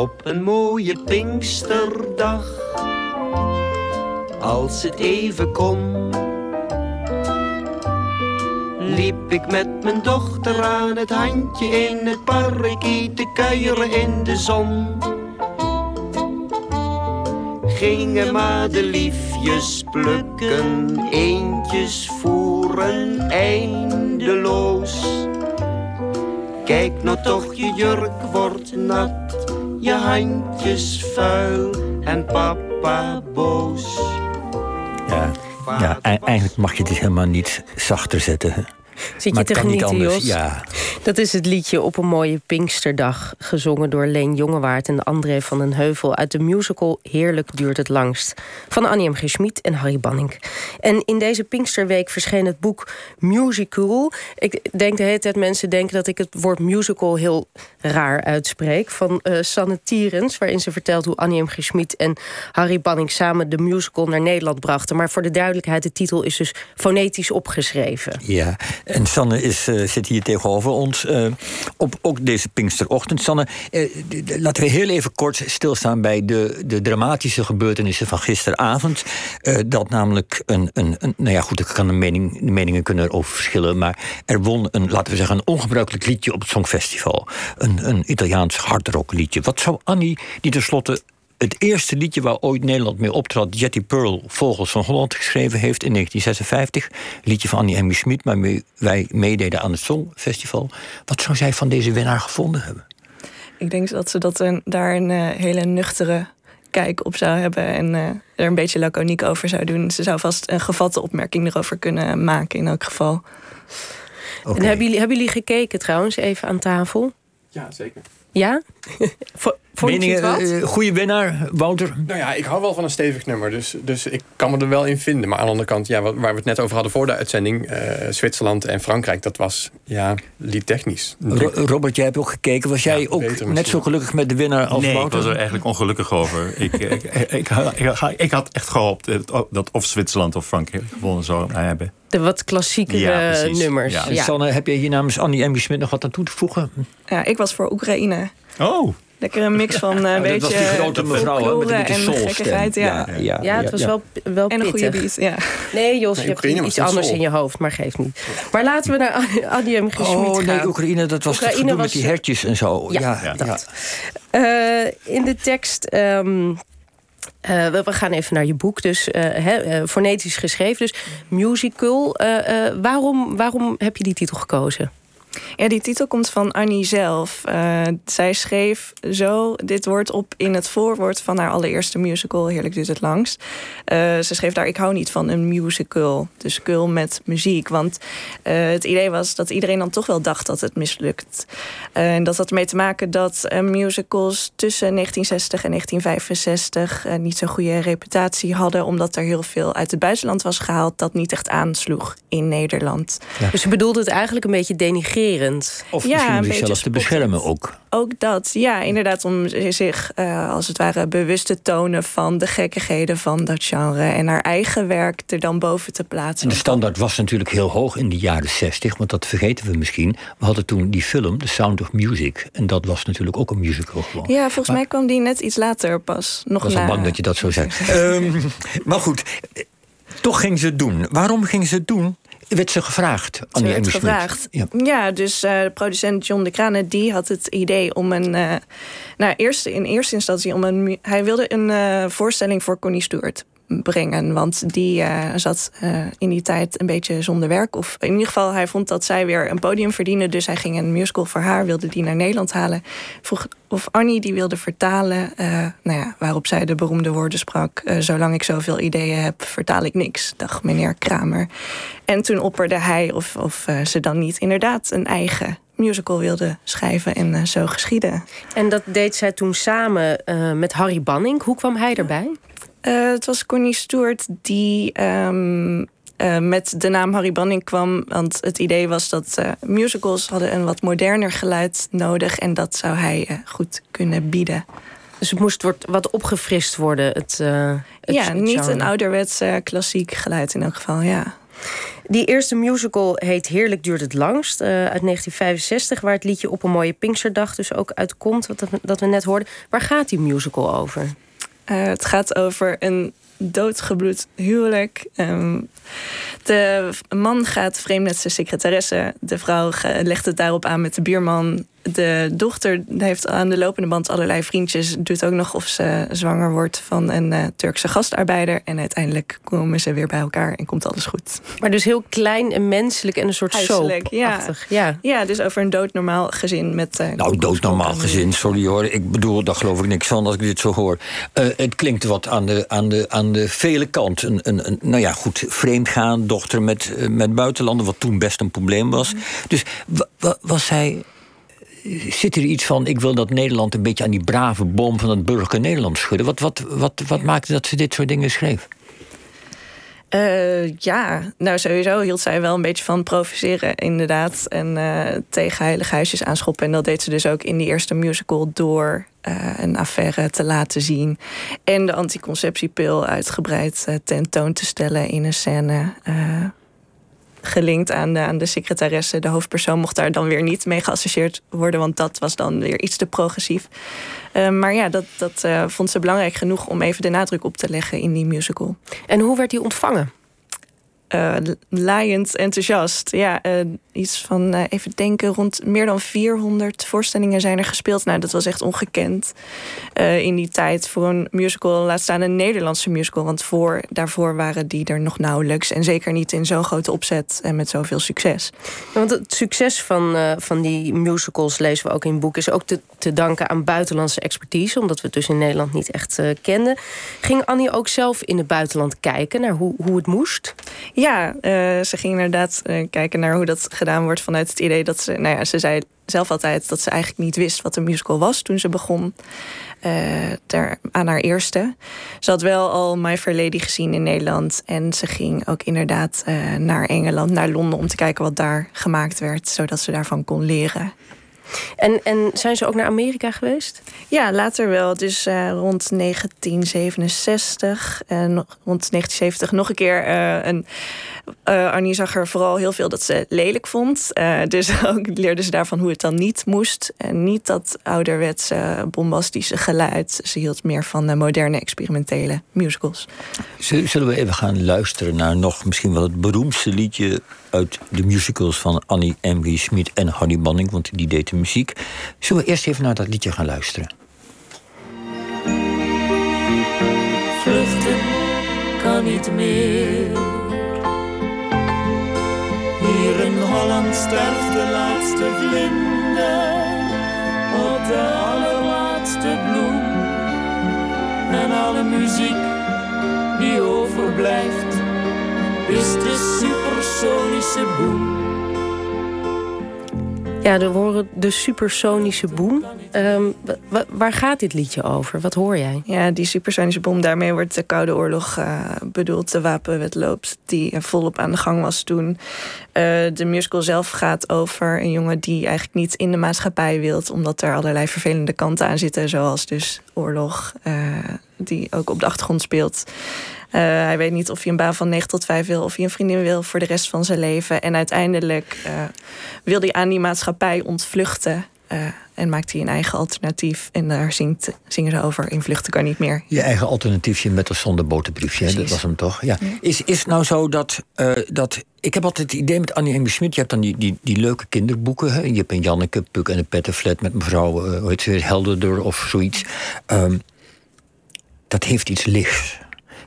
Op een mooie Pinksterdag, als het even kon, liep ik met mijn dochter aan het handje in het park te kuieren in de zon. Gingen madeliefjes plukken, eentjes voeren eindeloos. Kijk nou toch, je jurk wordt nat, je handjes vuil en papa boos. Ja, ja eigenlijk mag je het helemaal niet zachter zetten. Zit je te genieten, Jos? Ja. Dat is het liedje Op een mooie Pinksterdag... gezongen door Leen Jongewaard en André van den Heuvel... uit de musical Heerlijk duurt het langst... van Annie M. G. Schmid en Harry Banning. En in deze Pinksterweek verscheen het boek Musical. Ik denk de hele tijd mensen denken dat ik het woord musical... heel raar uitspreek, van uh, Sanne Tierens... waarin ze vertelt hoe Annie M. G. Schmid en Harry Banning... samen de musical naar Nederland brachten. Maar voor de duidelijkheid, de titel is dus fonetisch opgeschreven. Ja, en Sanne is, uh, zit hier tegenover ons uh, op ook deze Pinksterochtend. Sanne, uh, laten we heel even kort stilstaan bij de, de dramatische gebeurtenissen van gisteravond. dat namelijk een, een, een, nou ja, goed, ik kan de, mening, meningen kunnen erover verschillen, maar er won een, laten we zeggen, een ongebruikelijk liedje op het Songfestival. Een, een Italiaans hardrock liedje. Wat zou Annie, die tenslotte het eerste liedje waar ooit Nederland mee optrad, Jetty Pearl, Vogels van Holland, geschreven heeft in 1956. Liedje van Annie Emmy Smit, waarmee wij meededen aan het Songfestival. Wat zou zij van deze winnaar gevonden hebben? Ik denk dat ze dat een, daar een uh, hele nuchtere kijk op zou hebben en uh, er een beetje laconiek over zou doen. Ze zou vast een gevatte opmerking erover kunnen maken in elk geval. Okay. En hebben jullie, hebben jullie gekeken trouwens even aan tafel? Ja, zeker. Ja? Meningen, uh, goede winnaar, Wouter? Nou ja, ik hou wel van een stevig nummer. Dus, dus ik kan me er wel in vinden. Maar aan de andere kant, ja, waar we het net over hadden voor de uitzending... Uh, Zwitserland en Frankrijk, dat was ja, liedtechnisch. Ro Robert, jij hebt ook gekeken. Was jij ja, ook net zo gelukkig met de winnaar als nee, Wouter? ik was er eigenlijk ongelukkig over. ik, ik, ik, ik, had echt gehoopt dat of Zwitserland of Frankrijk gewonnen zou hebben. De wat klassiekere ja, nummers. Ja. Ja. Sanne, heb je hier namens Annie Emmy Smit nog wat aan toe te voegen? Ja, ik was voor Oekraïne. Oh. Lekker een mix van uh, een beetje dat was die grote mevrouw met een beetje gekkigheid. Ja. Ja, ja, ja, het was wel, wel En een goede beat, ja. Nee, Jos, nee, je hebt iets anders sol. in je hoofd, maar geeft niet. Maar laten we naar Adi M. G. Oh nee, gaan. Oekraïne, dat was Oekraïne het was, met die hertjes en zo. Ja, ja, dat. Uh, in de tekst... Um, uh, we gaan even naar je boek, dus uh, he, uh, fonetisch geschreven. Dus musical. waarom, waarom heb je die titel gekozen? Ja, die titel komt van Annie zelf. Uh, zij schreef zo dit woord op in het voorwoord van haar allereerste musical, Heerlijk duurt het langst. Uh, ze schreef daar, ik hou niet van een musical, dus kul met muziek. Want uh, het idee was dat iedereen dan toch wel dacht dat het mislukt. en dat had ermee te maken dat musicals tussen 1960 en 1965 niet zo'n goede reputatie hadden, omdat er heel veel uit het buitenland was gehaald dat niet echt aansloeg in Nederland. Ja. Dus je bedoelde het eigenlijk een beetje of ja, misschien zichzelf te beschermen ook. Ook dat, ja, inderdaad, om zich uh, als het ware bewust te tonen van de gekkigheden van dat genre en haar eigen werk er dan boven te plaatsen. En de standaard was natuurlijk heel hoog in de jaren 60, want dat vergeten we misschien. We hadden toen die film, The Sound of Music, en dat was natuurlijk ook een musical gewoon. Ja, volgens maar, mij kwam die net iets later pas. Nog ik was na... al bang dat je dat zou zeggen. um, maar goed, toch ging ze het doen. Waarom ging ze het doen? Werd ze gevraagd. Ze werd gevraagd. Ja. ja, dus uh, producent John de Kranen die had het idee om een. Uh, nou, eerst, in eerste instantie om een. Hij wilde een uh, voorstelling voor Connie Stewart brengen. Want die uh, zat uh, in die tijd een beetje zonder werk. Of in ieder geval, hij vond dat zij weer een podium verdiende. Dus hij ging een musical voor haar, wilde die naar Nederland halen. Vroeg of Annie die wilde vertalen. Uh, nou ja, waarop zij de beroemde woorden sprak. zolang ik zoveel ideeën heb, vertaal ik niks. Dacht meneer Kramer. En toen opperde hij of, of ze dan niet inderdaad een eigen musical wilde schrijven en zo geschieden. En dat deed zij toen samen met Harry Banning. Hoe kwam hij erbij? Uh, het was Connie Stewart die um, uh, met de naam Harry Banning kwam. Want het idee was dat uh, musicals hadden een wat moderner geluid nodig. En dat zou hij goed kunnen bieden. Dus het moest wat opgefrist worden, het, het Ja, niet een ouderwets klassiek geluid in elk geval, ja. Die eerste musical heet Heerlijk duurt het langst, uh, uit 1965... waar het liedje Op een mooie Pinksterdag dus ook uitkomt, wat dat we net hoorden. Waar gaat die musical over? Uh, het gaat over een doodgebloed huwelijk. Um, de man gaat vreemd met zijn secretaresse. De vrouw legt het daarop aan met de buurman de dochter heeft aan de lopende band allerlei vriendjes. Doet ook nog of ze zwanger wordt van een uh, Turkse gastarbeider. En uiteindelijk komen ze weer bij elkaar en komt alles goed. Maar dus heel klein en menselijk en een soort soap ja. ja. Ja, dus over een doodnormaal gezin met... Uh, nou, doodnormaal gezin, sorry hoor. Ik bedoel, daar geloof ik niks van als ik dit zo hoor. Uh, het klinkt wat aan de, aan de, aan de vele kant. Een, een, een, nou ja, goed, vreemdgaan, dochter met, met buitenlanden... wat toen best een probleem was. Mm. Dus was zij zit er iets van, ik wil dat Nederland een beetje aan die brave bom van het burger Nederland schudden. Wat, wat, wat, wat maakte dat ze dit soort dingen schreef? Uh, ja, nou sowieso hield zij wel een beetje van provoceren, inderdaad. En uh, tegen heilige huisjes aanschoppen. En dat deed ze dus ook in die eerste musical door uh, een affaire te laten zien. En de anticonceptiepil uitgebreid tentoon te stellen in een scène gelinkt aan de, aan de secretaresse. De hoofdpersoon mocht daar dan weer niet mee geassocieerd worden, want dat was dan weer iets te progressief. Uh, maar ja, dat, dat uh, vond ze belangrijk genoeg om even de nadruk op te leggen in die musical. En hoe werd die ontvangen? Uh, laaiend enthousiast. Ja, uh, iets van, uh, even denken, rond meer dan 400 voorstellingen zijn er gespeeld. Nou, dat was echt ongekend in die tijd voor een musical. Laat staan een Nederlandse musical, want voor, daarvoor waren die er nog nauwelijks. En zeker niet in zo'n grote opzet en met zoveel succes. want het succes van, van die musicals, lezen we ook in het boek, is ook te, te danken aan buitenlandse expertise. Omdat we het dus in Nederland niet echt kenden. Ging Annie ook zelf in het buitenland kijken naar hoe, hoe het moest? Ja, uh, ze ging inderdaad uh, kijken naar hoe dat gedaan wordt vanuit het idee dat ze, nou ja, ze zei zelf altijd dat ze eigenlijk niet wist wat een musical was toen ze begon ter, aan haar eerste. Ze had wel al My Fair Lady gezien in Nederland en ze ging ook inderdaad naar Engeland, naar Londen om te kijken wat daar gemaakt werd, zodat ze daarvan kon leren. En, en zijn ze ook naar Amerika geweest? Ja, later wel. Dus uh, rond 1967 en rond 1970 nog een keer. Uh, en, uh, Arnie zag er vooral heel veel dat ze lelijk vond. dus ook leerde ze daarvan hoe het dan niet moest. En niet dat ouderwetse bombastische geluid. Ze hield meer van de moderne experimentele musicals. Zullen we even gaan luisteren naar nog misschien wel het beroemdste liedje uit de musicals van Annie M. Schmid en Harry Banning, want die deed de muziek. Zullen we eerst even naar dat liedje gaan luisteren? Vluchten kan niet meer. Hier in Holland sterft de laatste vlinder op de allerlaatste bloem. En alle muziek die overblijft is de supersonische boem. Ja, we horen de supersonische boom. Um, waar gaat dit liedje over? Wat hoor jij? Ja, die supersonische boom, daarmee wordt de Koude Oorlog uh, bedoeld. De wapenwetloop die volop aan de gang was toen. Uh, de musical zelf gaat over een jongen die eigenlijk niet in de maatschappij wilt... omdat er allerlei vervelende kanten aan zitten, zoals dus oorlog... Die ook op de achtergrond speelt. Hij weet niet of hij een baan van 9 tot 5 wil, of hij een vriendin wil voor de rest van zijn leven. En uiteindelijk wil hij aan die maatschappij ontvluchten. Uh, en maakt hij een eigen alternatief. En daar zingt, zingen ze over. In vluchten kan niet meer. Je eigen alternatiefje met of zonder boterbriefje. Dat was hem toch? Ja. Is, is nou zo dat, dat. Ik heb altijd het idee met Annie M. Schmid. Je hebt dan die, die, die leuke kinderboeken. Hè? Je hebt een Janneke, Puk en een Pettenflat met mevrouw hoe heet ze, Helderder of zoiets. Um, dat heeft iets lichts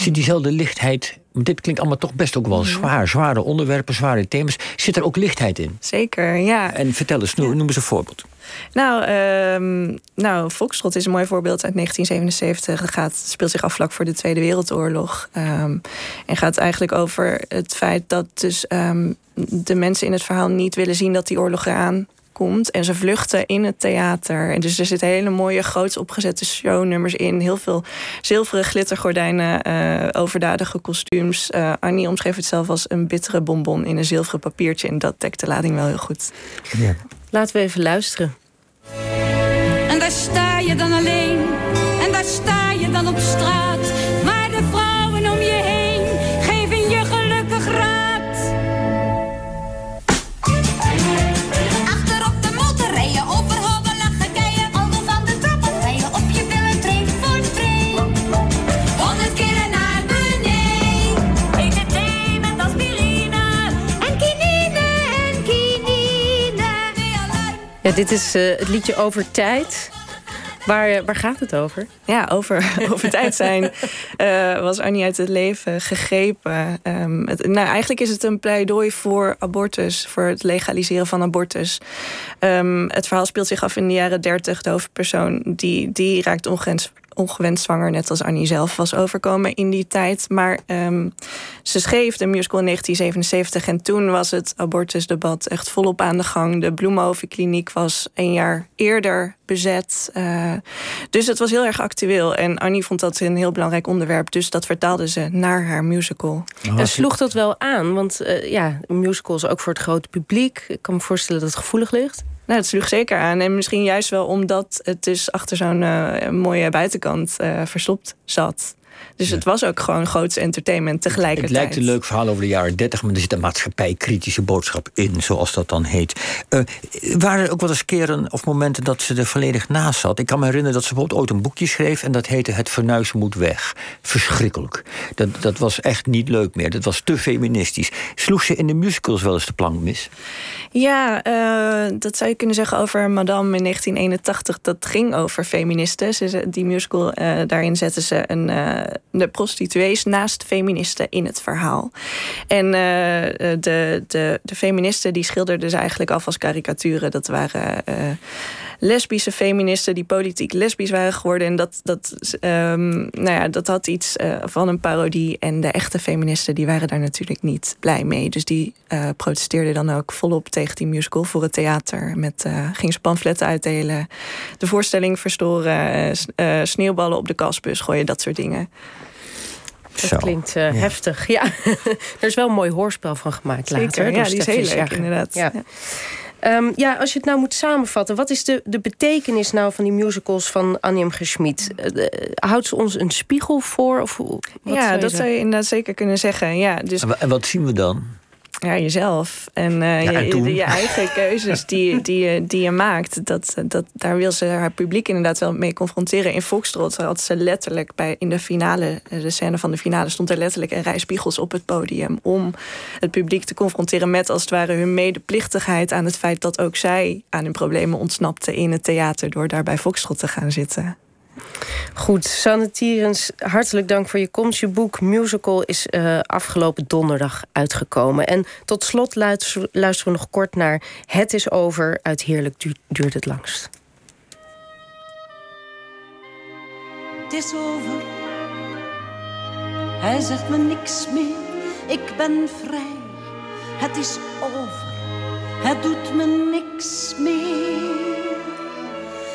zit diezelfde lichtheid. Dit klinkt allemaal toch best ook wel zwaar. Zware onderwerpen, zware thema's. Zit er ook lichtheid in? Zeker, ja. En vertel eens, noem, eens een voorbeeld. Nou, um, nou, Foxtrot is een mooi voorbeeld uit 1977. Het gaat, speelt zich af vlak voor de Tweede Wereldoorlog. Um, en gaat eigenlijk over het feit dat dus um, de mensen in het verhaal niet willen zien dat die oorlog eraan komt. En ze vluchten in het theater. En dus er zitten hele mooie, groots opgezette shownummers in. Heel veel zilveren glittergordijnen, uh, overdadige kostuums. Uh, Annie omschreef het zelf als een bittere bonbon in een zilveren papiertje. En dat dekt de lading wel heel goed. Ja. Laten we even luisteren. En daar sta je dan alleen. En daar sta je dan op straat. Dit is uh, het liedje Over Tijd. Waar, eh, waar gaat het over? Ja, over, over tijd zijn uh, was Annie uit het leven gegrepen. Het, nou, eigenlijk is het een pleidooi voor abortus, voor het legaliseren van abortus. Um, het verhaal speelt zich af in de jaren dertig. De hoofdpersoon die, die raakt ongewenst ongewenst zwanger, net als Annie zelf was overkomen in die tijd. Maar um, ze schreef de musical in 1977 en toen was het abortusdebat echt volop aan de gang. De Bloemenhovenkliniek was een jaar eerder bezet. Uh, dus het was heel erg actueel. En Annie vond dat een heel belangrijk onderwerp. Dus dat vertaalde ze naar haar musical. En sloeg dat wel aan? Want uh, ja, musicals ook voor het grote publiek. Ik kan me voorstellen dat het gevoelig ligt. Nou, het sloeg zeker aan. En misschien juist wel omdat het dus achter zo'n uh, mooie buitenkant uh, verstopt zat. Dus het was ook gewoon groots entertainment tegelijkertijd. Het lijkt een leuk verhaal over de jaren 30, maar er zit een maatschappijkritische boodschap in, zoals dat dan heet. Uh, waren er ook wel eens keren of momenten dat ze er volledig naast zat? Ik kan me herinneren dat ze bijvoorbeeld ooit een boekje schreef en dat heette Het Vernuizen moet weg. Verschrikkelijk. Dat, dat was echt niet leuk meer. Dat was te feministisch. Sloeg ze in de musicals wel eens de plank mis? Ja, uh, dat zou je kunnen zeggen over Madame in 1981. Dat ging over feministen. Ze, die musical, uh, daarin zetten ze een de prostituees naast feministen in het verhaal. En uh, de, de, de feministen die schilderden ze eigenlijk af als karikaturen. Dat waren uh, lesbische feministen die politiek lesbisch waren geworden. En dat, dat, um, nou ja, dat had iets uh, van een parodie. En de echte feministen die waren daar natuurlijk niet blij mee. Dus die protesteerden dan ook volop tegen die musical voor het theater. Met gingen ze pamfletten uitdelen, de voorstelling verstoren, sneeuwballen op de kasbus gooien, dat soort dingen. Dat Zo. klinkt uh, ja. heftig. Ja, er is wel een mooi hoorspel van gemaakt Zeker, later. Ja, die is heel leuk, inderdaad. Ja. Ja. Um, ja, als je het nou moet samenvatten, wat is de, de betekenis nou van die musicals van Annie M. Schmid? Uh, houdt ze ons een spiegel voor? Of, wat ja, dat zou je inderdaad zeker kunnen zeggen. Ja, dus... En wat zien we dan? Ja, jezelf. En, uh, ja, en je, je, eigen keuzes die, die, die je maakt. Dat, dat, daar wil ze haar publiek inderdaad wel mee confronteren. In Foxtrot had ze letterlijk bij in de finale, de scène van de finale, stond er letterlijk een rij spiegels op het podium. Om het publiek te confronteren met als het ware hun medeplichtigheid aan het feit dat ook zij aan hun problemen ontsnapte in het theater door daar bij Foxtrot te gaan zitten. Goed, Sanne hartelijk dank voor je komst. Je boek Musical is uh, afgelopen donderdag uitgekomen. En tot slot luisteren, we nog kort naar Het is over uit Heerlijk du duurt het langst. Het is over. Hij zegt me niks meer. Ik ben vrij. Het is over. Het doet me niks meer.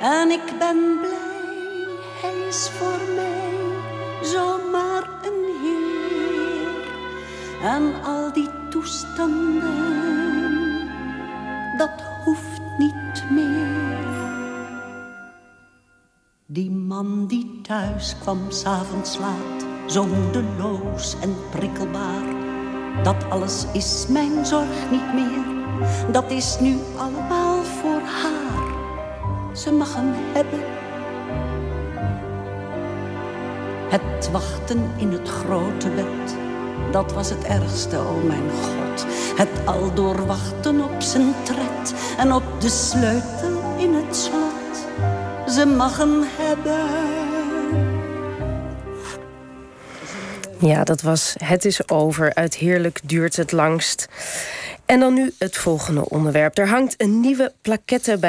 En ik ben blij hij is voor mij zomaar een heer. En al die toestanden, dat hoeft niet meer. Die man die thuis kwam s'avonds laat, zo moedeloos en prikkelbaar. Dat alles is mijn zorg niet meer, dat is nu allemaal voor haar. Ze mag hem hebben Het wachten in het grote bed, dat was het ergste, o oh mijn God. Het al doorwachten op zijn tred en op de sleutel in het slot. Ze mag hem hebben. Ja, dat was Het is over. Uit Heerlijk duurt het langst. En dan nu het volgende onderwerp. Er hangt een nieuwe plaquette bij